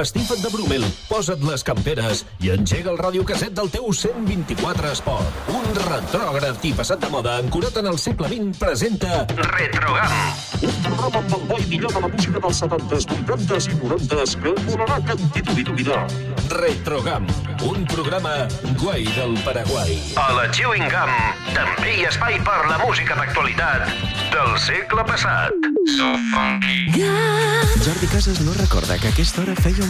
pantalons de campana, empastifa't de Brumel, posa't les camperes i engega el radiocasset del teu 124 Esport. Un retrògraf i passat de moda ancorat en el segle XX presenta Retrogam. Un programa amb el bo i millor de la música dels 70s, 80s i 90s que volarà cantit i d'oblidar. Retrogam, un programa guai del Paraguai. A la Chewing Gum també hi ha espai per la música d'actualitat del segle passat. So funky. Jordi Casas no recorda que a aquesta hora feia un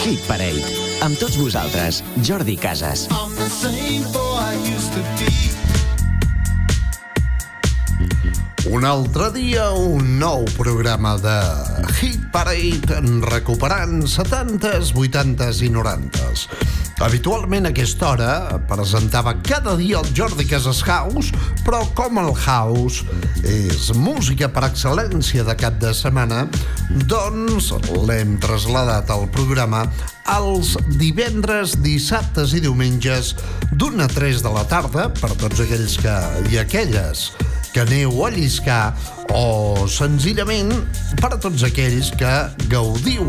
Hit Parade. Amb tots vosaltres, Jordi Casas. Un altre dia, un nou programa de Hit Parade recuperant 70s, 80s i 90s. Habitualment a aquesta hora presentava cada dia el Jordi Casas House, però com el House és música per excel·lència de cap de setmana, doncs l'hem traslladat al programa els divendres, dissabtes i diumenges d'una a 3 de la tarda per tots aquells que i aquelles que aneu a lliscar o senzillament per a tots aquells que gaudiu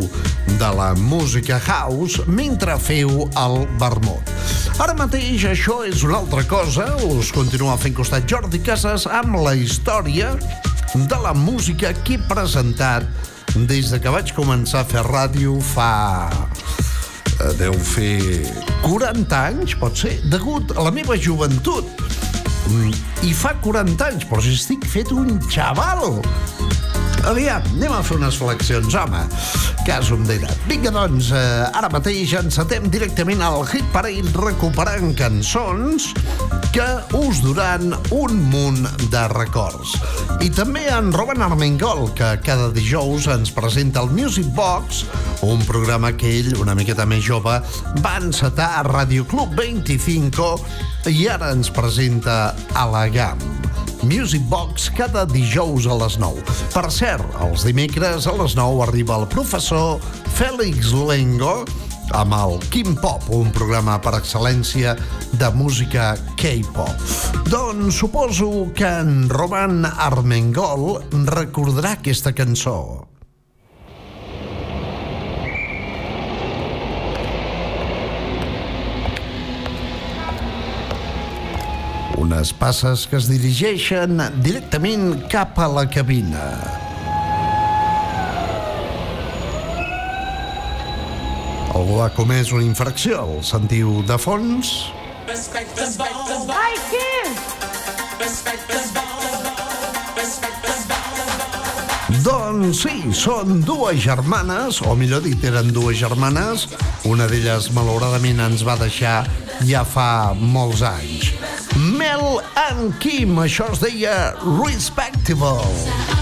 de la música house mentre feu el vermut. Ara mateix això és una altra cosa, us continua fent costat Jordi Casas amb la història de la música que he presentat des de que vaig començar a fer ràdio fa eh, deu fer 40 anys, pot ser, degut a la meva joventut. I fa 40 anys, però si estic fet un xaval. Aviam, anem a fer unes flexions, home. Cas un d'era. Vinga, doncs, eh, ara mateix encetem directament al Hit Parade recuperant cançons que us duran un munt de records. I també en Robin Armengol, que cada dijous ens presenta el Music Box, un programa que ell, una miqueta més jove, va encetar a Radio Club 25 i ara ens presenta a la GAM. Music Box cada dijous a les 9. Per cert, els dimecres a les 9 arriba el professor Fèlix Lengo amb el Kim Pop, un programa per excel·lència de música K-pop. Doncs suposo que en Roman Armengol recordarà aquesta cançó. Unes passes que es dirigeixen directament cap a la cabina. Algú ha comès una infracció, el sentiu de fons? Ai! Doncs sí, són dues germanes, o millor dit, eren dues germanes. Una d'elles, malauradament, ens va deixar ja fa molts anys. And Kim, això es deia Respectable.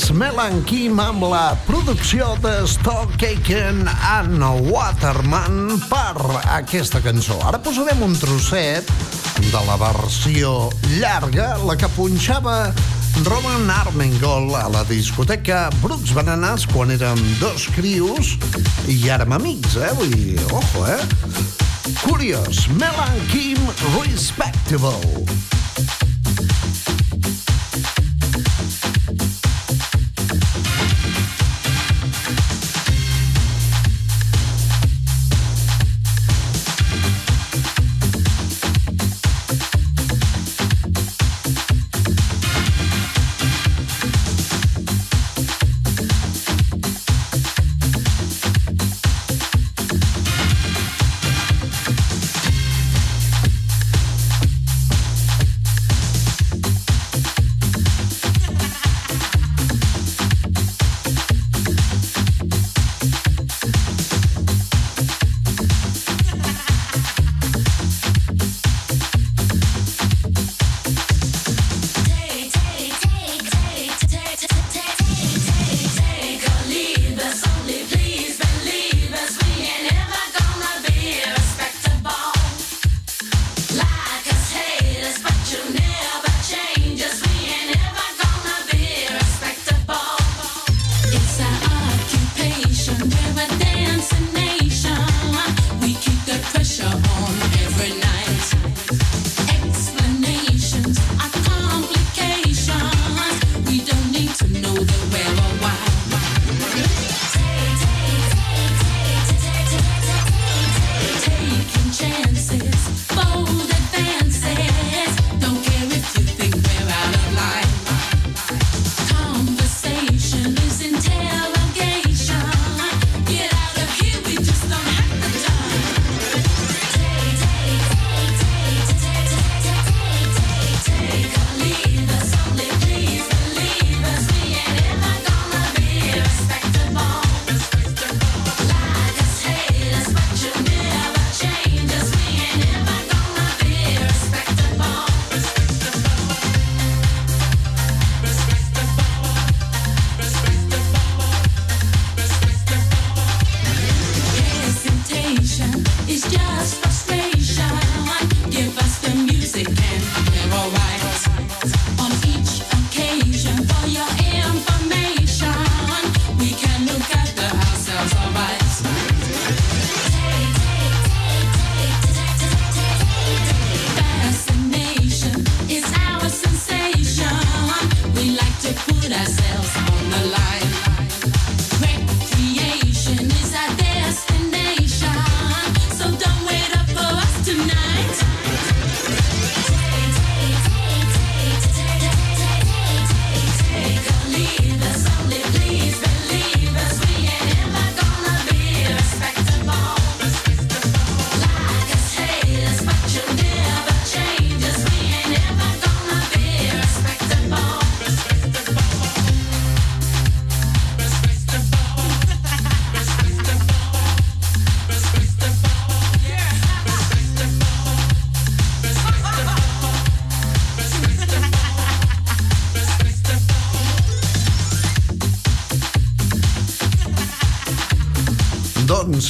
els Melan Kim amb la producció de Stockaken and Waterman per aquesta cançó. Ara posarem un trosset de la versió llarga, la que punxava Roman Armengol a la discoteca Brooks Bananas quan érem dos crios i ara amb amics, eh? Vull dir, ojo, eh? Curiós, Melan Kim Respectable.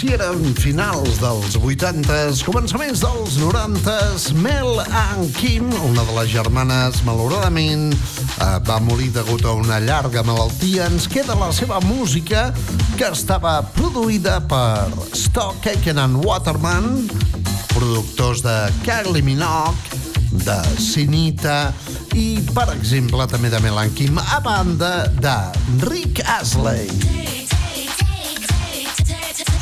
si eren finals dels 80s, començaments dels 90s, Mel and Kim, una de les germanes, malauradament, eh, va morir degut a una llarga malaltia. Ens queda la seva música, que estava produïda per Stock Aiken and Waterman, productors de Kylie Minogue, de Sinita i, per exemple, també de Melan Kim, a banda de Rick Astley.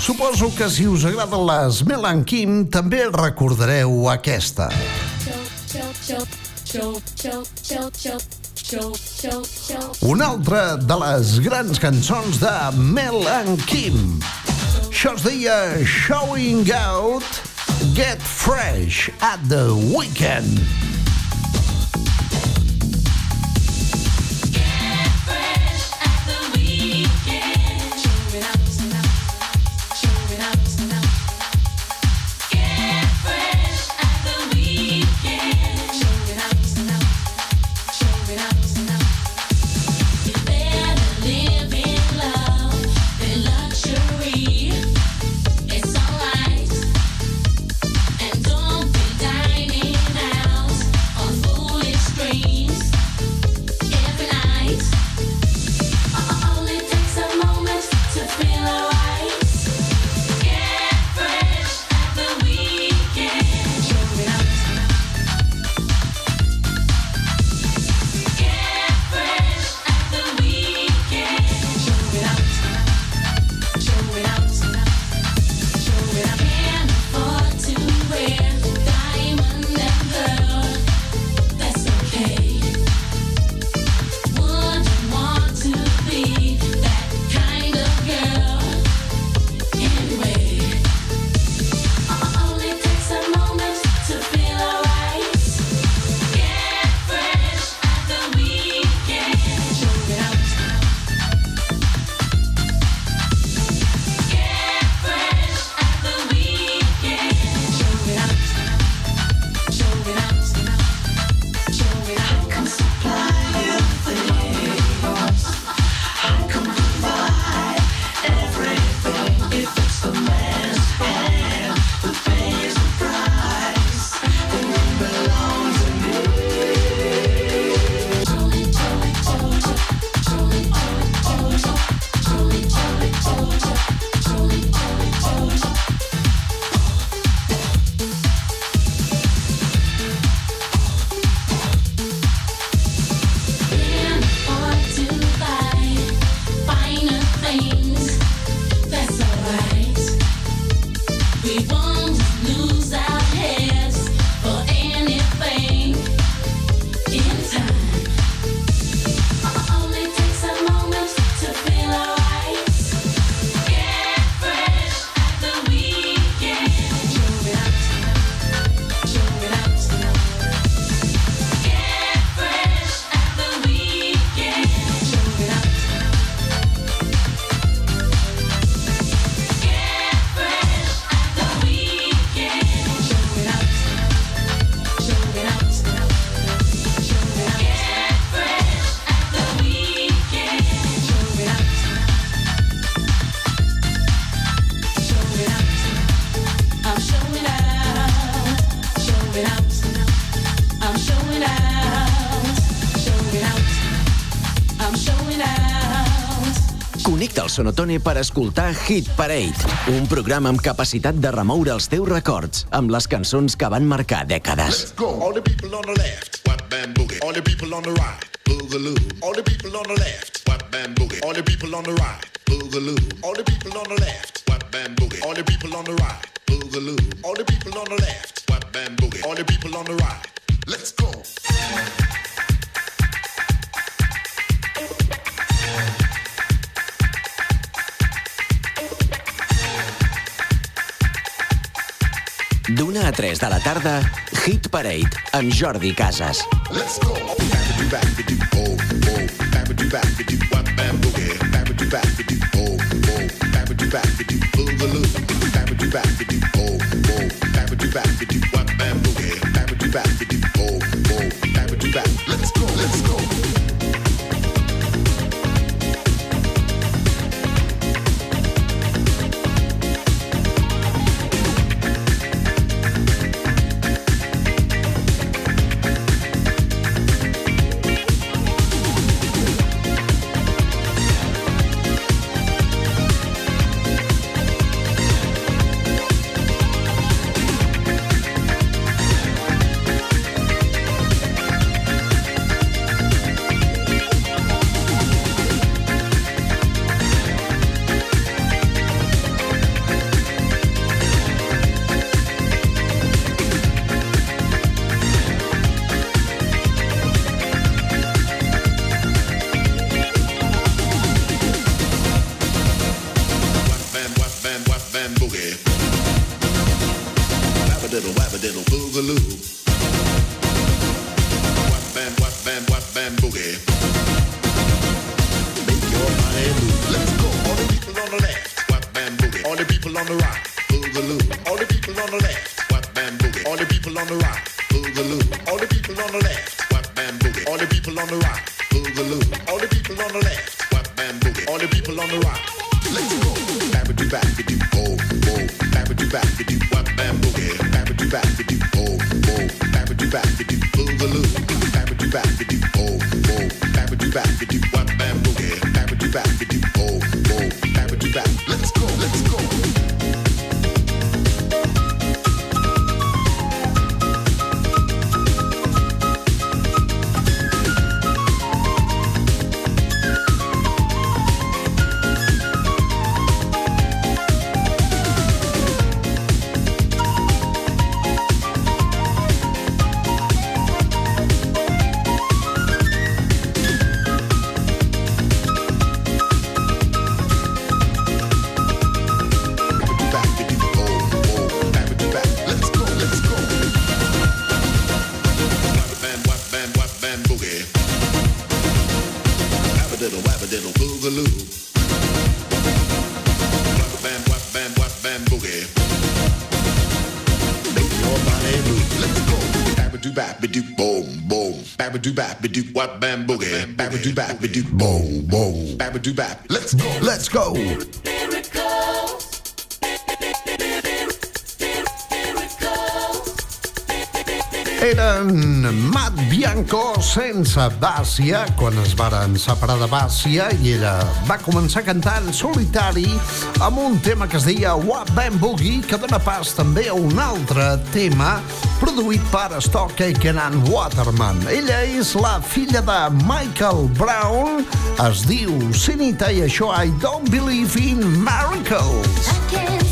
Suposo que si us agraden les Melan Kim també recordareu aquesta. Una altra de les grans cançons de Mel and Kim. Això es deia Showing Out, Get Fresh at the Weekend. Sonotone per escoltar Hit Parade, un programa amb capacitat de remoure els teus records amb les cançons que van marcar dècades. Go. All the people on the left, whap bam boogie. All the people on the right, boogaloo. All the people on the left, whap bam boogie. All the people on the right, boogaloo. All the people on the left, whap bam boogie. All the people on the right, boogaloo. All the people on the left, whap bam boogie. All the people on the right. Let's go. D'una a 3 de la tarda, Hit Parade amb Jordi Casas. Let's go. back. what bam boogie. bam do bap, do boom, boom. bam do bap. Let's go, let's go. Eren Matt Bianco sense Bàcia, quan es varen separar de Bàcia, i ella va començar a cantar en solitari amb un tema que es deia What Ben Boogie que dona pas també a un altre tema produït per Stockhaken and Waterman. Ella és la filla de Michael Brown, es diu Sinita i això I Don't Believe in Miracles. I can't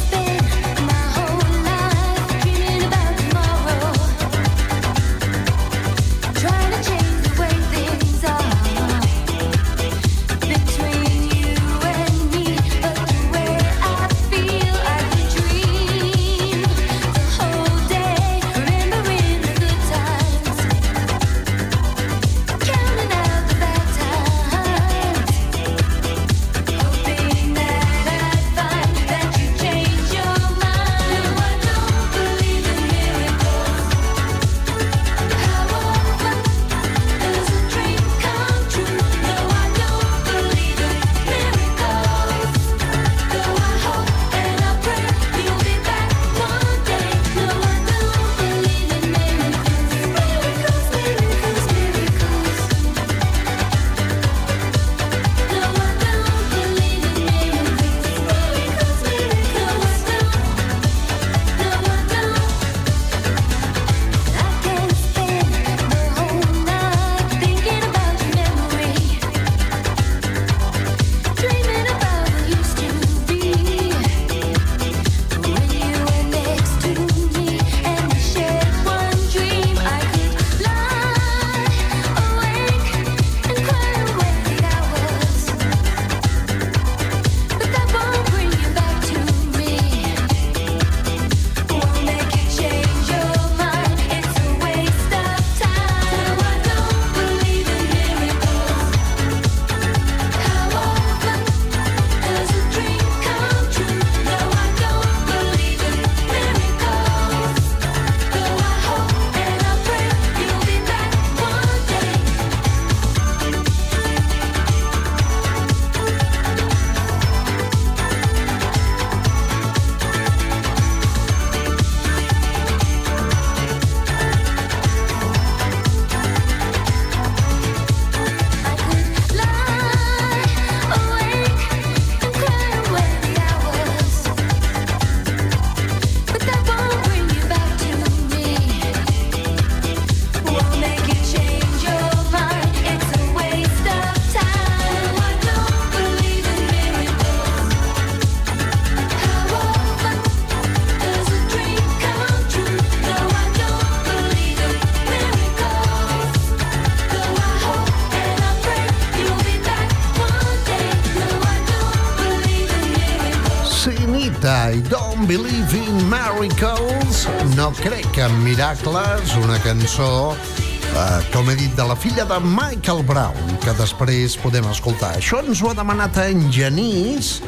No crec en miracles, una cançó eh, com he dit, de la filla de Michael Brown, que després podem escoltar. Això ens ho ha demanat en Genís,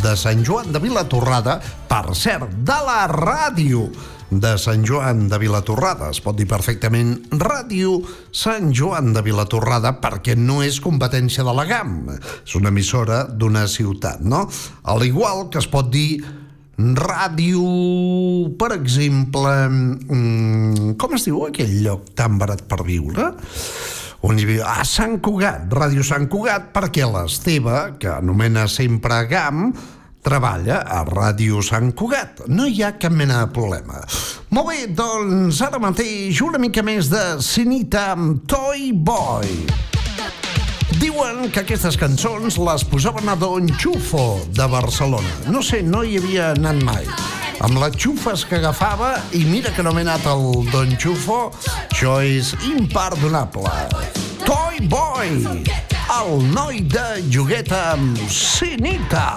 de Sant Joan de Vilatorrada, per cert, de la ràdio de Sant Joan de Vilatorrada. Es pot dir perfectament Ràdio Sant Joan de Vilatorrada perquè no és competència de la GAM. És una emissora d'una ciutat, no? Al igual que es pot dir ràdio, per exemple, mm, com es diu aquell lloc tan barat per viure? on hi havia, a Sant Cugat, Ràdio Sant Cugat, perquè l'Esteve, que anomena sempre GAM, treballa a Ràdio Sant Cugat. No hi ha cap mena de problema. Molt bé, doncs ara mateix una mica més de Sinita amb Toy Boy. Diuen que aquestes cançons les posaven a Don Chufo de Barcelona. No sé, no hi havia anat mai. Amb les xufes que agafava, i mira que no m'he anat al Don Chufo, això és imperdonable. Toy Boy, el noi de jogueta amb Sinita.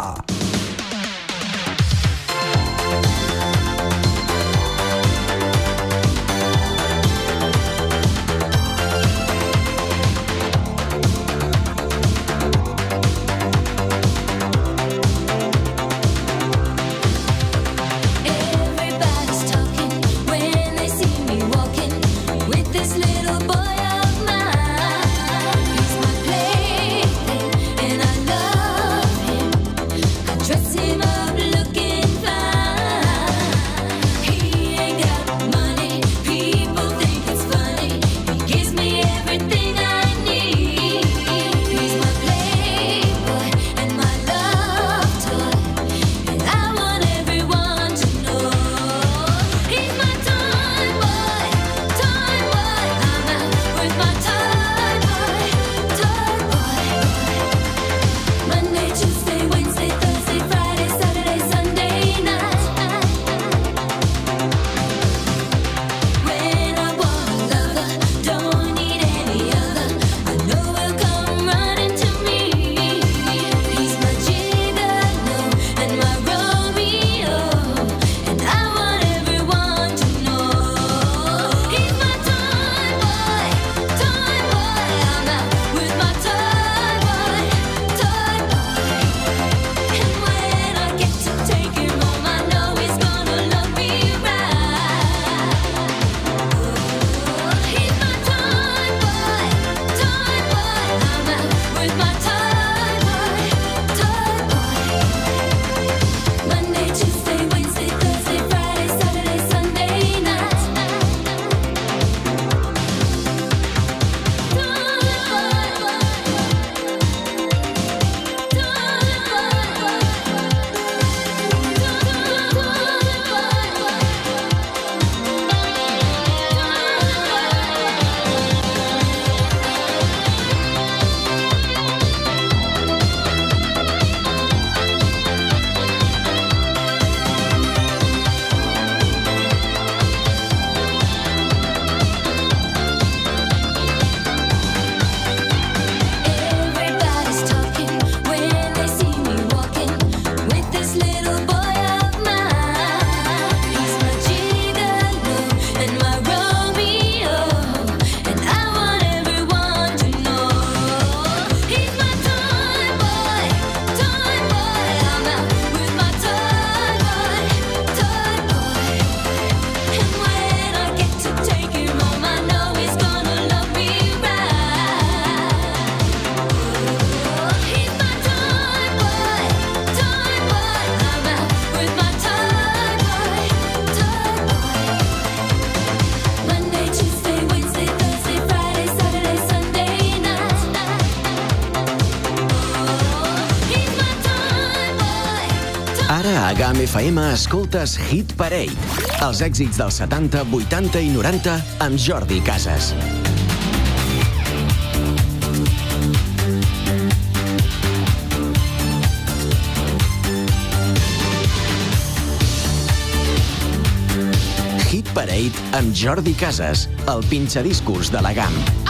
FM escoltes Hit Parade. Els èxits dels 70, 80 i 90 amb Jordi Casas. Hit Parade amb Jordi Casas, el pinxadiscos de la GAM.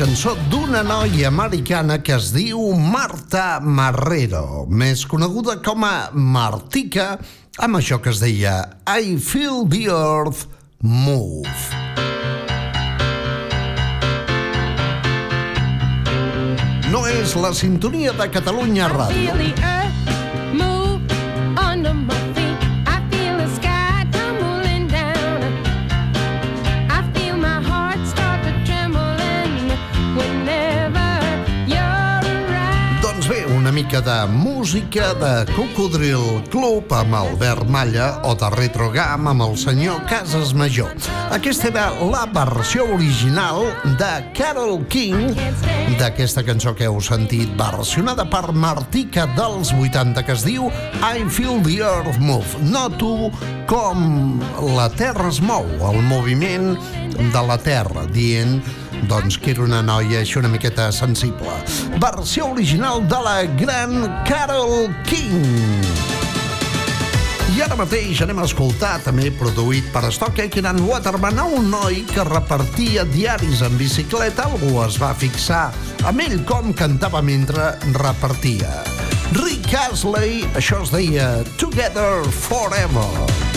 Cançó d'una noia americana que es diu Marta Marrero, més coneguda com a Martica, amb això que es deia I Feel the Earth Move. No és la sintonia de Catalunya Ràdio. Mica de música de Cocodril Club amb Albert Malla o de Retrogam amb el senyor Casas Major. Aquesta era la versió original de Carol King d'aquesta cançó que heu sentit versionada per Martica dels 80 que es diu I Feel the Earth Move. Noto com la Terra es mou, el moviment de la Terra, dient doncs que era una noia així una miqueta sensible. Versió original de la gran Carol King. I ara mateix anem a escoltar, també produït per Stockek and Waterman, a un noi que repartia diaris en bicicleta. Algú es va fixar amb ell com cantava mentre repartia. Rick Astley, això es deia Together Forever.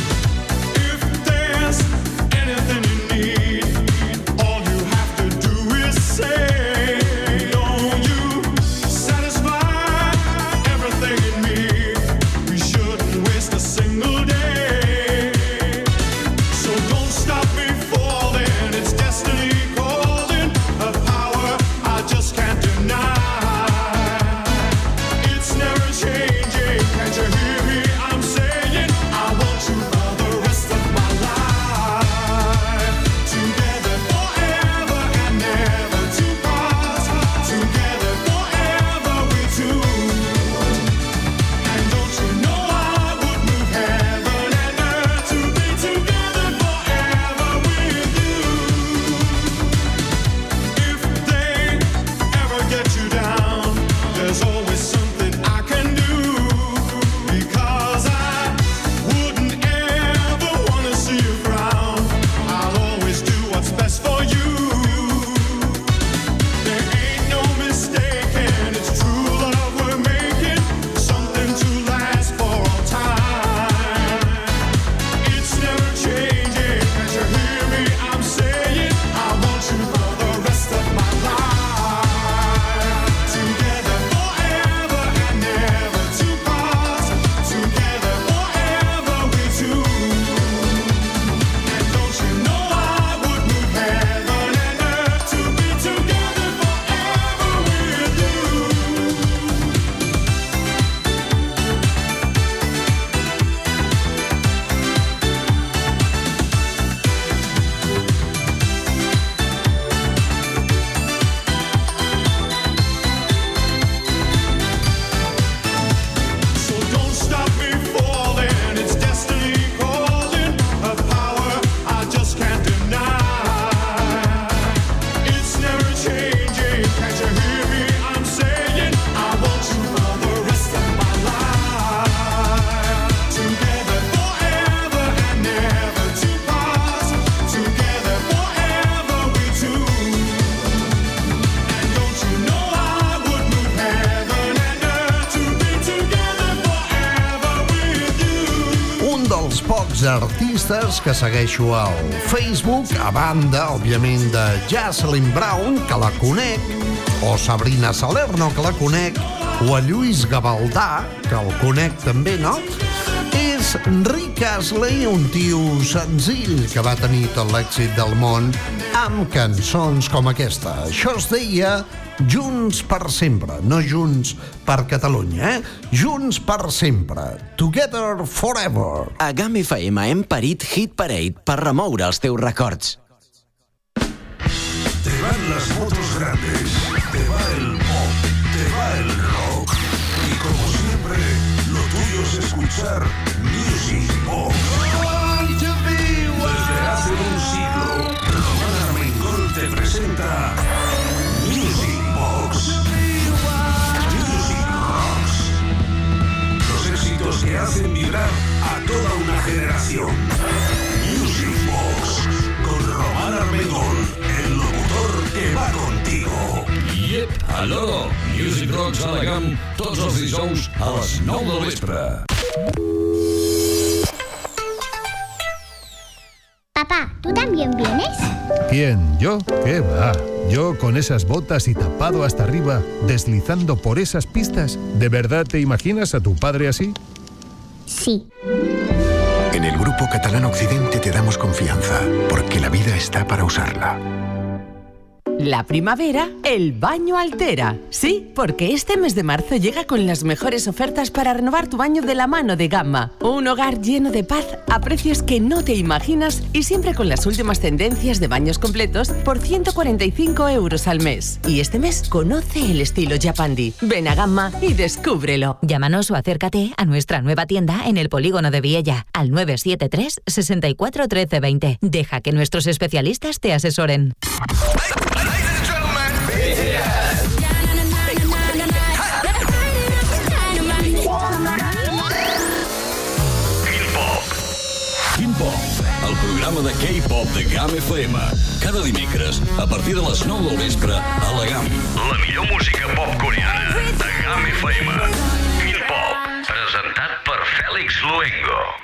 Artistes que segueixo al Facebook, a banda, òbviament, de Jocelyn Brown, que la conec, o Sabrina Salerno, que la conec, o a Lluís Gavaldà, que el conec també, no? És Rick Astley, un tio senzill que va tenir tot l'èxit del món amb cançons com aquesta. Això es deia Junts per sempre, no Junts per Catalunya, eh? Junts per sempre. Together forever. A GAM FM hem parit Hit Parade per remoure els teus records. Te van las motos grandes, te va el pop, te va el rock. Y como siempre, lo tuyo es escuchar a la GAM tots els dijous a les 9 del vespre. Papá, ¿tú también vienes? ¿Quién? ¿Yo? ¿Qué va? Yo con esas botas y tapado hasta arriba, deslizando por esas pistas. ¿De verdad te imaginas a tu padre así? Sí. En el Grupo Catalán Occidente te damos confianza, porque la vida está para usarla. La primavera, el baño altera. Sí, porque este mes de marzo llega con las mejores ofertas para renovar tu baño de la mano de Gamma. Un hogar lleno de paz a precios que no te imaginas y siempre con las últimas tendencias de baños completos por 145 euros al mes. Y este mes conoce el estilo Japandi. Ven a Gamma y descúbrelo. Llámanos o acércate a nuestra nueva tienda en el polígono de Viella al 973 64 13 20. Deja que nuestros especialistas te asesoren. El programa de K-pop de GAM FM. Cada dimecres, a partir de les 9 del vespre, a la GAM. La millor música pop coreana de GAM FM. Quin Pop, presentat per Fèlix Luengo.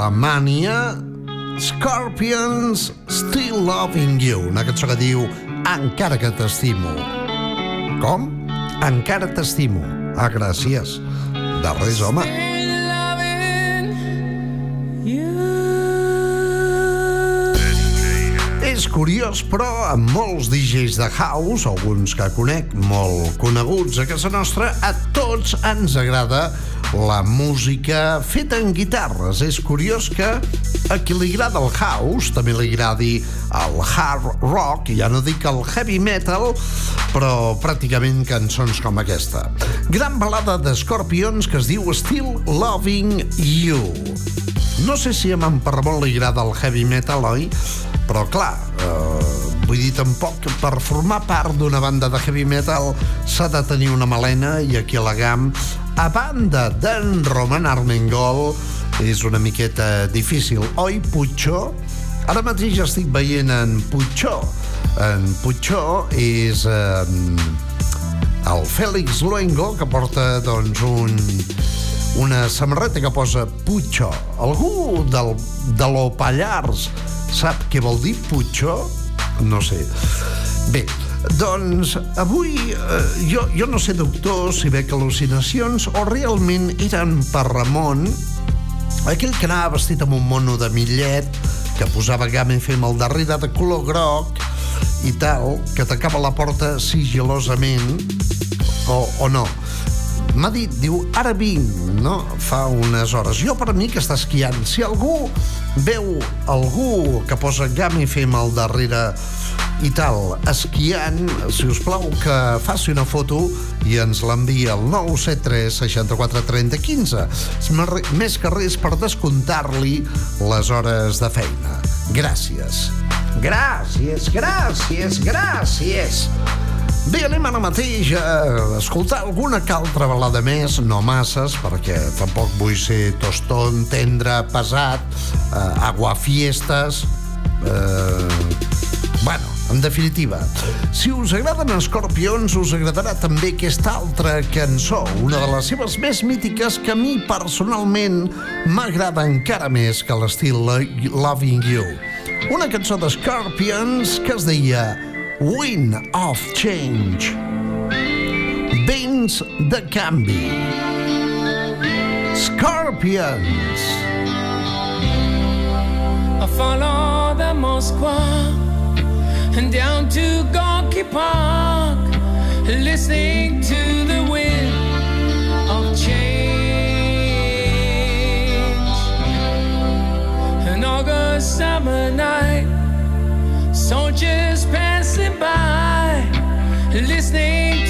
Des d'Alemanya, Scorpions Still Loving You, una cançó que diu Encara que t'estimo. Com? Encara t'estimo. Ah, gràcies. De res, home. És curiós, però amb molts DJs de house, alguns que conec molt coneguts a casa nostra, a tots ens agrada la música feta en guitarres. És curiós que a qui li agrada el house també li agradi el hard rock, ja no dic el heavy metal, però pràcticament cançons com aquesta. Gran balada de Scorpions que es diu Still Loving You. No sé si a en Parramon li agrada el heavy metal, oi? Però clar, eh, vull dir tampoc per formar part d'una banda de heavy metal s'ha de tenir una melena i aquí a la GAM, a banda d'en Roman Armengol, és una miqueta difícil, oi, Puigó? Ara mateix estic veient en Puigó. En Puigó és eh, el Fèlix Luengo, que porta doncs un, una samarreta que posa Puigó. Algú del, de lo Pallars sap què vol dir Puigó? No sé. Bé, doncs avui eh, jo, jo no sé, doctor, si veig al·lucinacions o realment eren per Ramon, aquell que anava vestit amb un mono de millet, que posava Game FM al darrere de color groc i tal, que tacava la porta sigilosament, o, o no. M'ha dit, diu, ara vinc, no? Fa unes hores. Jo per mi que està esquiant. Si algú veu algú que posa Game FM al darrere i tal, esquiant, si us plau que faci una foto i ens l'envia al 973 64 30 15. És mer- Més que res per descomptar-li les hores de feina. Gràcies. Gràcies, gràcies, gràcies. Bé, anem ara mateix a escoltar alguna que altra balada més, no masses, perquè tampoc vull ser tostón, tendre, pesat, eh, aguafiestes... Eh, bueno, en definitiva, si us agraden Scorpions, us agradarà també aquesta altra cançó, una de les seves més mítiques que a mi personalment m'agrada encara més que l'estil Lo- Loving You. Una cançó de Scorpions que es deia Wind of Change. Vents de canvi. Scorpions. I follow the Moskva and down to Gorky Park, listening to the wind of change. An August summer night, soldiers passing by, listening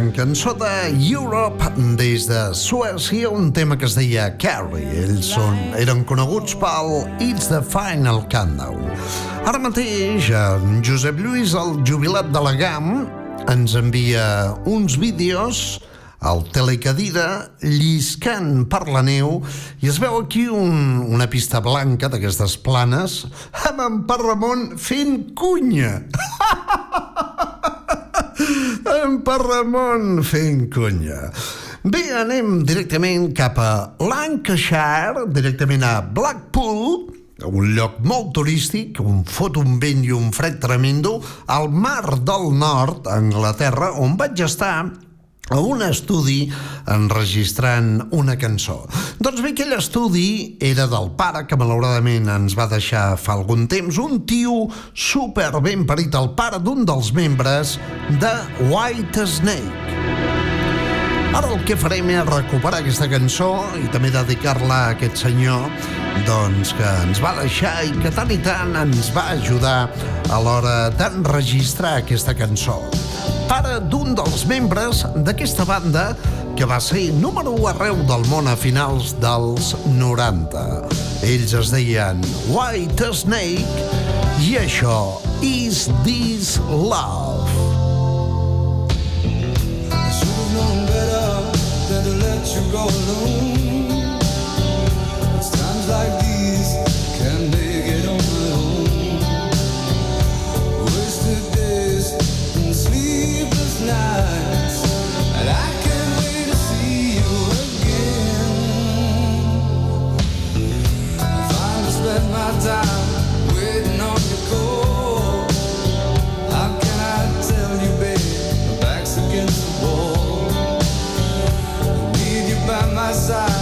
Gran cançó de Europe des de Suècia, un tema que es deia Carrie. Ells són, eren coneguts pel It's the Final Countdown. Ara mateix, en Josep Lluís, el jubilat de la GAM, ens envia uns vídeos al telecadira lliscant per la neu i es veu aquí un, una pista blanca d'aquestes planes amb en Ramon fent cunya. en Pere Ramon fent cunya. Bé, anem directament cap a Lancashire, directament a Blackpool, un lloc molt turístic, on fot un vent i un fred tremendo, al mar del nord, a Anglaterra, on vaig estar a un estudi enregistrant una cançó. Doncs bé, aquell estudi era del pare, que malauradament ens va deixar fa algun temps, un tio super ben parit, el pare d'un dels membres de White Snake. Ara el que farem és recuperar aquesta cançó i també dedicar-la a aquest senyor doncs, que ens va deixar i que tant i tant ens va ajudar a l'hora d'enregistrar aquesta cançó. Pare d'un dels membres d'aquesta banda que va ser número 1 arreu del món a finals dels 90. Ells es deien White Snake i això Is This Love? Go alone. passar.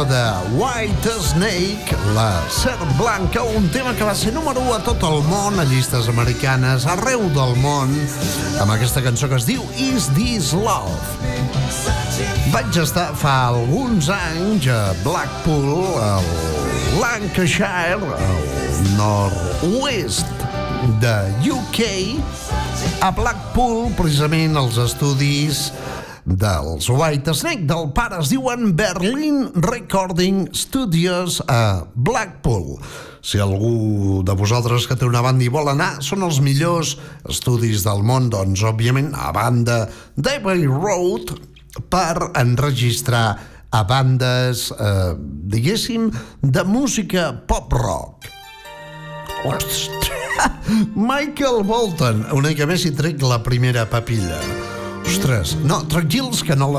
Cançó de White Snake, la Serp Blanca, un tema que va ser número 1 a tot el món, a llistes americanes, arreu del món, amb aquesta cançó que es diu Is This Love? Vaig estar fa alguns anys a Blackpool, al Lancashire, al nord-oest de UK, a Blackpool, precisament als estudis dels White Snake, del pare es diuen Berlin Recording Studios a Blackpool. Si algú de vosaltres que té una banda i vol anar, són els millors estudis del món, doncs, òbviament, a banda d'Abbey Road, per enregistrar a bandes, eh, diguéssim, de música pop-rock. Michael Bolton, una mica més i trec la primera papilla. Ostres, no, tranquils que no la